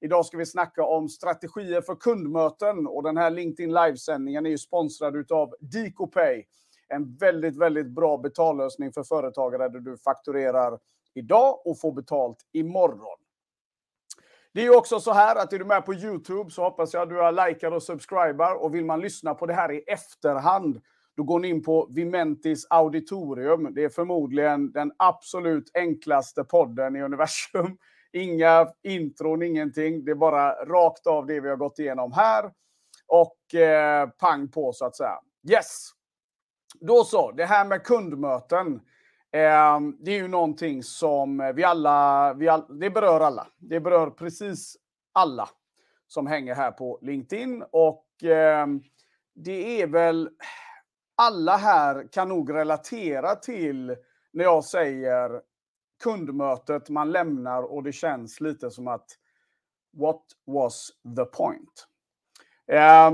Idag ska vi snacka om strategier för kundmöten och den här LinkedIn livesändningen är ju sponsrad av DicoPay. En väldigt, väldigt bra betallösning för företagare där du fakturerar idag och får betalt imorgon. Det är också så här att är du med på YouTube så hoppas jag att du har likat och subscribar och vill man lyssna på det här i efterhand då går ni in på Vimentis auditorium. Det är förmodligen den absolut enklaste podden i universum. Inga intron, ingenting. Det är bara rakt av det vi har gått igenom här. Och eh, pang på så att säga. Yes! Då så, det här med kundmöten. Eh, det är ju någonting som vi alla, vi all, det berör alla. Det berör precis alla som hänger här på LinkedIn. Och eh, det är väl alla här kan nog relatera till när jag säger kundmötet man lämnar och det känns lite som att what was the point? Eh,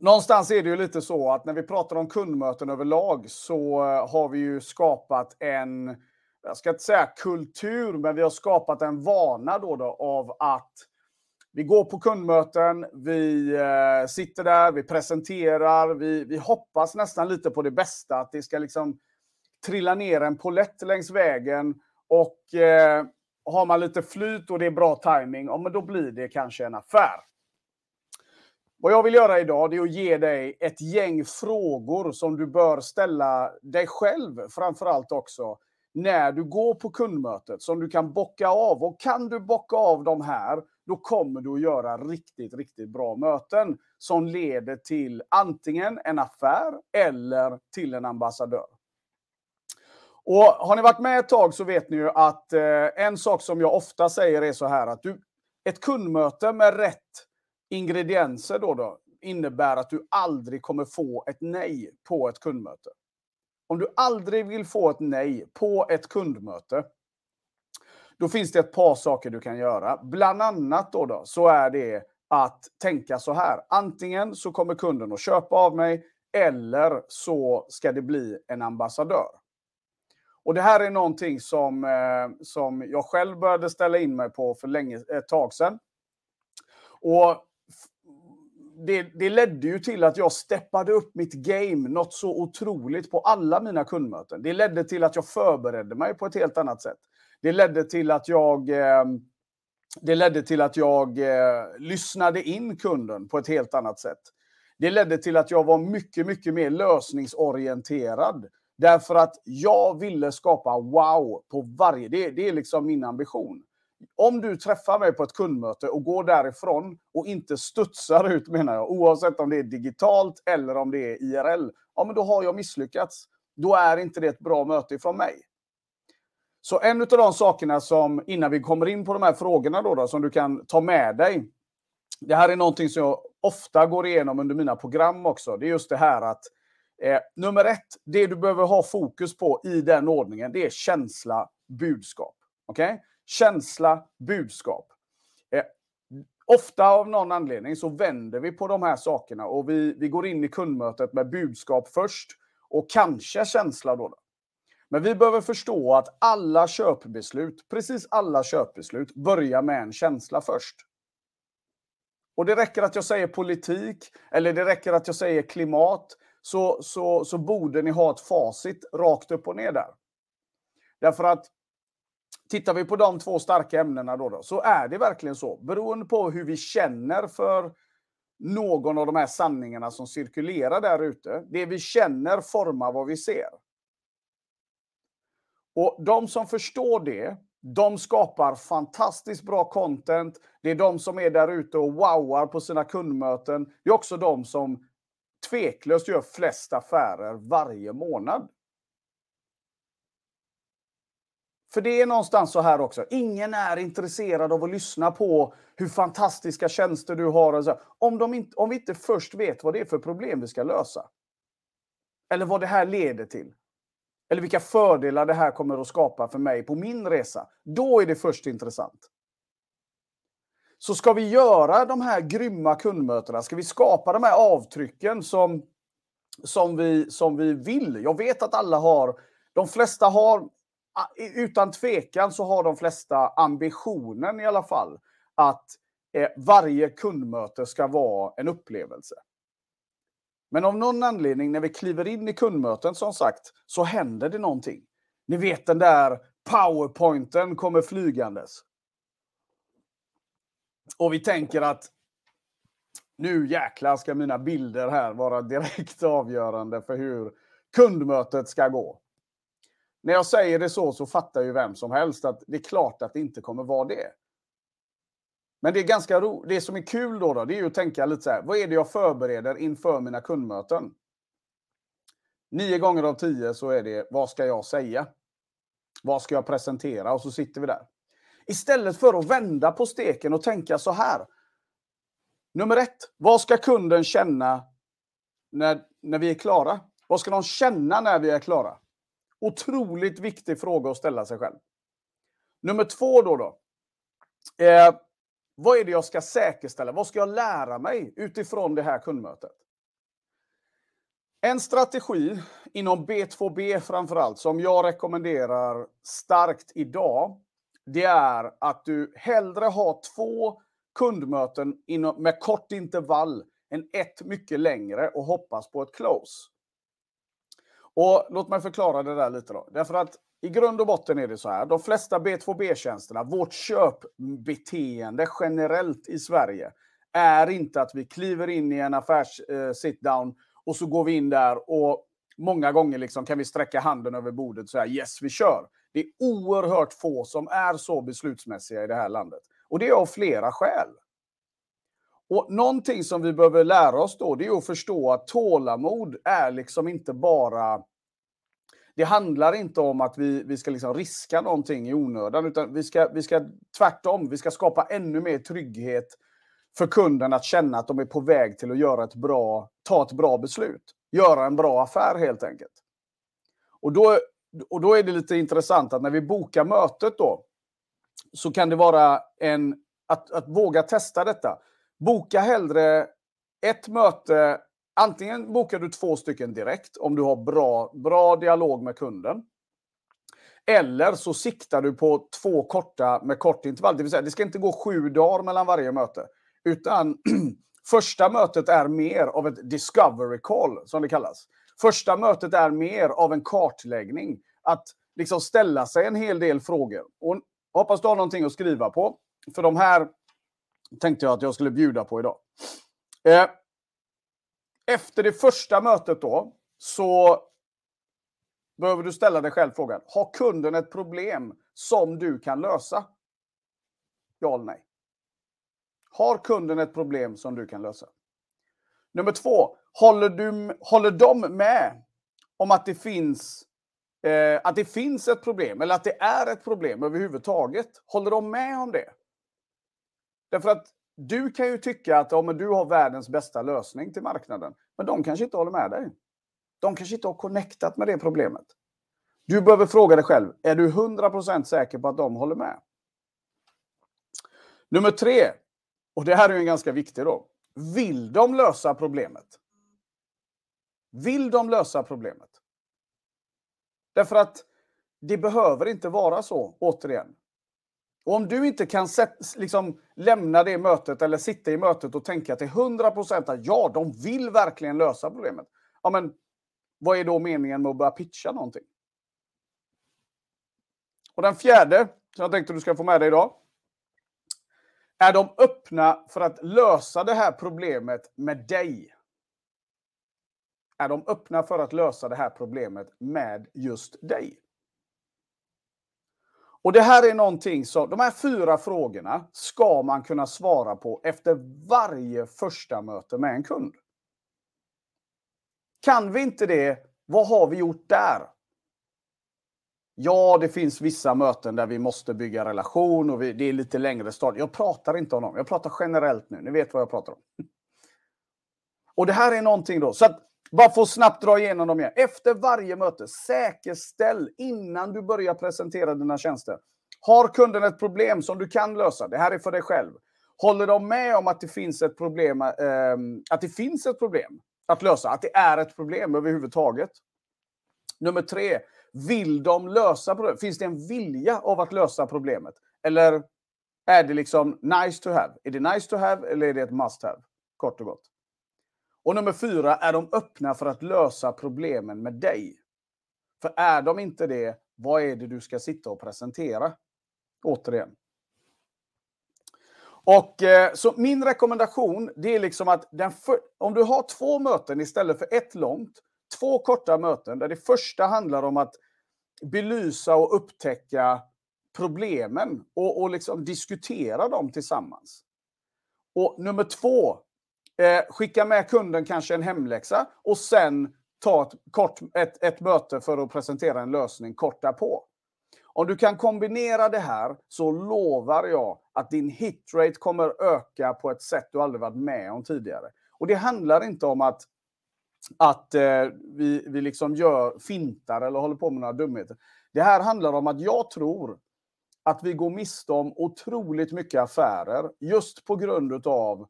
någonstans är det ju lite så att när vi pratar om kundmöten överlag så eh, har vi ju skapat en, jag ska inte säga kultur, men vi har skapat en vana då, då av att vi går på kundmöten, vi eh, sitter där, vi presenterar, vi, vi hoppas nästan lite på det bästa, att det ska liksom trillar ner en polett längs vägen och eh, har man lite flyt och det är bra timing, ja, men då blir det kanske en affär. Vad jag vill göra idag är att ge dig ett gäng frågor som du bör ställa dig själv framför allt också när du går på kundmötet som du kan bocka av. Och kan du bocka av de här, då kommer du att göra riktigt, riktigt bra möten som leder till antingen en affär eller till en ambassadör. Och har ni varit med ett tag så vet ni ju att eh, en sak som jag ofta säger är så här att du, ett kundmöte med rätt ingredienser då, då innebär att du aldrig kommer få ett nej på ett kundmöte. Om du aldrig vill få ett nej på ett kundmöte, då finns det ett par saker du kan göra. Bland annat då, då så är det att tänka så här. Antingen så kommer kunden att köpa av mig eller så ska det bli en ambassadör. Och det här är någonting som, eh, som jag själv började ställa in mig på för länge, ett tag sedan. Och det, det ledde ju till att jag steppade upp mitt game något så otroligt på alla mina kundmöten. Det ledde till att jag förberedde mig på ett helt annat sätt. Det ledde till att jag eh, det ledde till att jag eh, lyssnade in kunden på ett helt annat sätt. Det ledde till att jag var mycket, mycket mer lösningsorienterad. Därför att jag ville skapa wow på varje... Det, det är liksom min ambition. Om du träffar mig på ett kundmöte och går därifrån och inte studsar ut, menar jag, oavsett om det är digitalt eller om det är IRL, ja, men då har jag misslyckats. Då är inte det ett bra möte ifrån mig. Så en av de sakerna som, innan vi kommer in på de här frågorna då, då, som du kan ta med dig. Det här är någonting som jag ofta går igenom under mina program också. Det är just det här att eh, nummer ett, det du behöver ha fokus på i den ordningen, det är känsla, budskap. Okej? Okay? Känsla, budskap. Eh, ofta av någon anledning så vänder vi på de här sakerna och vi, vi går in i kundmötet med budskap först och kanske känsla då. Men vi behöver förstå att alla köpbeslut, precis alla köpbeslut, börjar med en känsla först. Och det räcker att jag säger politik, eller det räcker att jag säger klimat, så, så, så borde ni ha ett facit rakt upp och ner där. Därför att tittar vi på de två starka ämnena då, då, så är det verkligen så. Beroende på hur vi känner för någon av de här sanningarna som cirkulerar där ute. Det vi känner formar vad vi ser. Och de som förstår det, de skapar fantastiskt bra content. Det är de som är där ute och wowar på sina kundmöten. Det är också de som tveklöst gör flest affärer varje månad. För det är någonstans så här också. Ingen är intresserad av att lyssna på hur fantastiska tjänster du har. Om, de inte, om vi inte först vet vad det är för problem vi ska lösa. Eller vad det här leder till. Eller vilka fördelar det här kommer att skapa för mig på min resa. Då är det först intressant. Så ska vi göra de här grymma kundmötena, ska vi skapa de här avtrycken som, som, vi, som vi vill. Jag vet att alla har, de flesta har, utan tvekan så har de flesta ambitionen i alla fall att eh, varje kundmöte ska vara en upplevelse. Men av någon anledning när vi kliver in i kundmöten som sagt så händer det någonting. Ni vet den där powerpointen kommer flygandes. Och vi tänker att nu jäklar ska mina bilder här vara direkt avgörande för hur kundmötet ska gå. När jag säger det så så fattar ju vem som helst att det är klart att det inte kommer vara det. Men det är ganska ro Det som är kul då, då det är ju att tänka lite så här. Vad är det jag förbereder inför mina kundmöten? Nio gånger av tio så är det vad ska jag säga? Vad ska jag presentera? Och så sitter vi där. Istället för att vända på steken och tänka så här. Nummer ett, vad ska kunden känna när, när vi är klara? Vad ska de känna när vi är klara? Otroligt viktig fråga att ställa sig själv. Nummer två då. då eh, vad är det jag ska säkerställa? Vad ska jag lära mig utifrån det här kundmötet? En strategi inom B2B framförallt som jag rekommenderar starkt idag. Det är att du hellre har två kundmöten med kort intervall än ett mycket längre och hoppas på ett close. Och låt mig förklara det där lite då. Därför att i grund och botten är det så här. De flesta B2B-tjänsterna, vårt köpbeteende generellt i Sverige, är inte att vi kliver in i en affärs eh, sit-down och så går vi in där och många gånger liksom kan vi sträcka handen över bordet och säga yes, vi kör. Det är oerhört få som är så beslutsmässiga i det här landet. Och det är av flera skäl. Och någonting som vi behöver lära oss då, det är att förstå att tålamod är liksom inte bara det handlar inte om att vi, vi ska liksom riska någonting i onödan, utan vi ska, vi ska tvärtom, vi ska skapa ännu mer trygghet för kunden att känna att de är på väg till att göra ett bra, ta ett bra beslut. Göra en bra affär helt enkelt. Och då, och då är det lite intressant att när vi bokar mötet då, så kan det vara en, att, att våga testa detta. Boka hellre ett möte Antingen bokar du två stycken direkt om du har bra, bra dialog med kunden. Eller så siktar du på två korta med kort intervall. Det vill säga, det ska inte gå sju dagar mellan varje möte. Utan första mötet är mer av ett discovery call, som det kallas. Första mötet är mer av en kartläggning. Att liksom ställa sig en hel del frågor. Och hoppas du har någonting att skriva på. För de här tänkte jag att jag skulle bjuda på idag. Eh, efter det första mötet då, så behöver du ställa dig själv frågan. Har kunden ett problem som du kan lösa? Ja eller nej? Har kunden ett problem som du kan lösa? Nummer två, håller, du, håller de med om att det finns eh, att det finns ett problem eller att det är ett problem överhuvudtaget? Håller de med om det? Därför att du kan ju tycka att ja, men du har världens bästa lösning till marknaden. Men de kanske inte håller med dig. De kanske inte har connectat med det problemet. Du behöver fråga dig själv, är du 100% säker på att de håller med? Nummer tre, och det här är ju en ganska viktig då. Vill de lösa problemet? Vill de lösa problemet? Därför att det behöver inte vara så, återigen. Och om du inte kan liksom, lämna det mötet eller sitta i mötet och tänka till 100 procent att ja, de vill verkligen lösa problemet. Ja, men vad är då meningen med att börja pitcha någonting? Och den fjärde, som jag tänkte du ska få med dig idag. Är de öppna för att lösa det här problemet med dig? Är de öppna för att lösa det här problemet med just dig? Och det här är någonting som, de här fyra frågorna ska man kunna svara på efter varje första möte med en kund. Kan vi inte det, vad har vi gjort där? Ja, det finns vissa möten där vi måste bygga relation och vi, det är lite längre stad. Jag pratar inte om dem, jag pratar generellt nu. Ni vet vad jag pratar om. Och det här är någonting då. Så att bara för att snabbt dra igenom dem igen. Efter varje möte, säkerställ innan du börjar presentera dina tjänster. Har kunden ett problem som du kan lösa? Det här är för dig själv. Håller de med om att det finns ett problem, eh, att det finns ett problem att lösa? Att det är ett problem överhuvudtaget? Nummer tre, vill de lösa problemet? Finns det en vilja av att lösa problemet? Eller är det liksom nice to have? Är det nice to have eller är det ett must have? Kort och gott. Och nummer fyra, är de öppna för att lösa problemen med dig? För är de inte det, vad är det du ska sitta och presentera? Återigen. Och eh, så min rekommendation, det är liksom att för, om du har två möten istället för ett långt, två korta möten där det första handlar om att belysa och upptäcka problemen och, och liksom diskutera dem tillsammans. Och nummer två, eh, skicka med kunden kanske en hemläxa och sen ta ett, kort, ett, ett möte för att presentera en lösning kort därpå. Om du kan kombinera det här så lovar jag att din hitrate kommer öka på ett sätt du aldrig varit med om tidigare. Och det handlar inte om att, att eh, vi, vi liksom gör fintar eller håller på med några dumheter. Det här handlar om att jag tror att vi går miste om otroligt mycket affärer just på grund av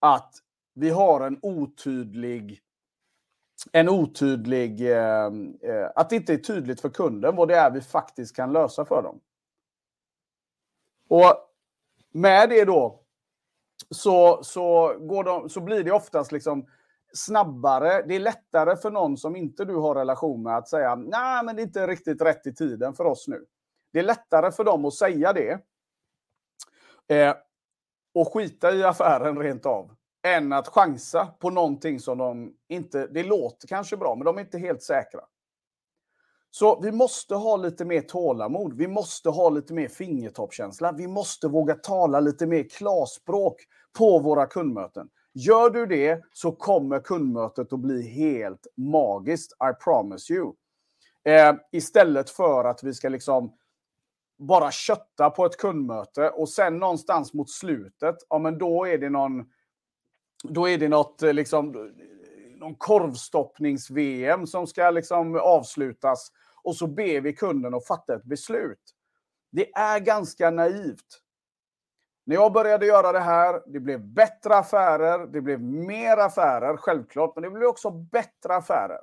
att vi har en otydlig en otydlig, eh, eh, att det inte är tydligt för kunden vad det är vi faktiskt kan lösa för dem. Och med det då så, så, går de, så blir det oftast liksom snabbare. Det är lättare för någon som inte du har relation med att säga nej, men det är inte riktigt rätt i tiden för oss nu. Det är lättare för dem att säga det eh, och skita i affären rent av än att chansa på någonting som de inte... Det låter kanske bra, men de är inte helt säkra. Så vi måste ha lite mer tålamod. Vi måste ha lite mer fingertoppkänsla. Vi måste våga tala lite mer klarspråk på våra kundmöten. Gör du det så kommer kundmötet att bli helt magiskt. I promise you. Eh, istället för att vi ska liksom bara kötta på ett kundmöte och sen någonstans mot slutet, ja men då är det någon då är det något eh, liksom någon korvstoppnings-VM som ska liksom avslutas och så ber vi kunden att fatta ett beslut. Det är ganska naivt. När jag började göra det här, det blev bättre affärer, det blev mer affärer, självklart, men det blev också bättre affärer.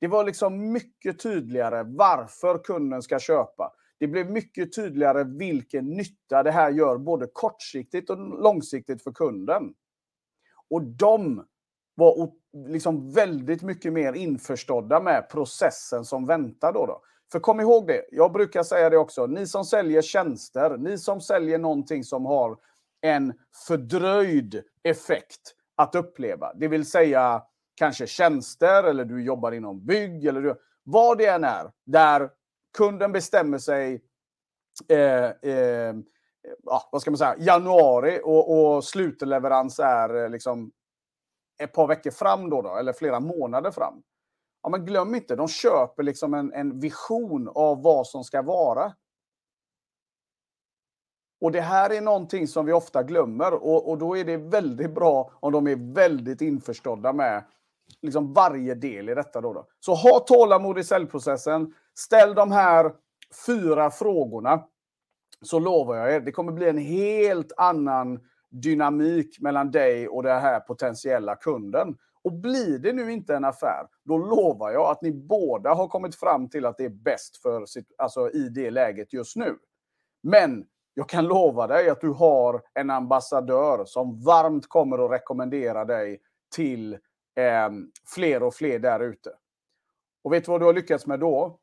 Det var liksom mycket tydligare varför kunden ska köpa. Det blev mycket tydligare vilken nytta det här gör, både kortsiktigt och långsiktigt för kunden. Och de var liksom väldigt mycket mer införstådda med processen som väntar då, då. För kom ihåg det, jag brukar säga det också, ni som säljer tjänster, ni som säljer någonting som har en fördröjd effekt att uppleva, det vill säga kanske tjänster eller du jobbar inom bygg eller du, vad det än är, där kunden bestämmer sig eh, eh, ja, vad ska man säga, januari och, och slutleverans är eh, liksom ett par veckor fram då, då, eller flera månader fram. Ja, men glöm inte, de köper liksom en, en vision av vad som ska vara. Och det här är någonting som vi ofta glömmer och, och då är det väldigt bra om de är väldigt införstådda med liksom varje del i detta. Då, då. Så ha tålamod i säljprocessen. Ställ de här fyra frågorna så lovar jag er, det kommer bli en helt annan dynamik mellan dig och den här potentiella kunden. Och blir det nu inte en affär, då lovar jag att ni båda har kommit fram till att det är bäst för sitt, alltså i det läget just nu. Men jag kan lova dig att du har en ambassadör som varmt kommer att rekommendera dig till eh, fler och fler där ute. Och vet du vad du har lyckats med då?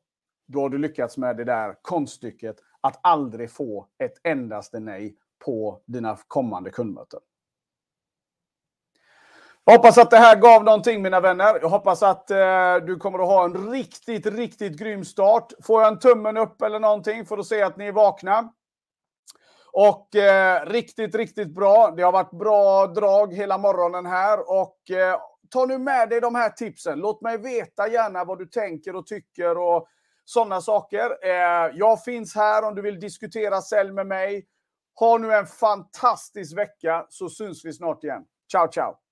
Då har du lyckats med det där konststycket att aldrig få ett endaste nej på dina kommande kundmöten. Jag hoppas att det här gav någonting mina vänner. Jag hoppas att eh, du kommer att ha en riktigt, riktigt grym start. Får jag en tummen upp eller någonting för att se att ni är vakna. Och eh, riktigt, riktigt bra. Det har varit bra drag hela morgonen här och eh, ta nu med dig de här tipsen. Låt mig veta gärna vad du tänker och tycker och sådana saker. Eh, jag finns här om du vill diskutera sälj med mig. Ha nu en fantastisk vecka så syns vi snart igen. Ciao, ciao!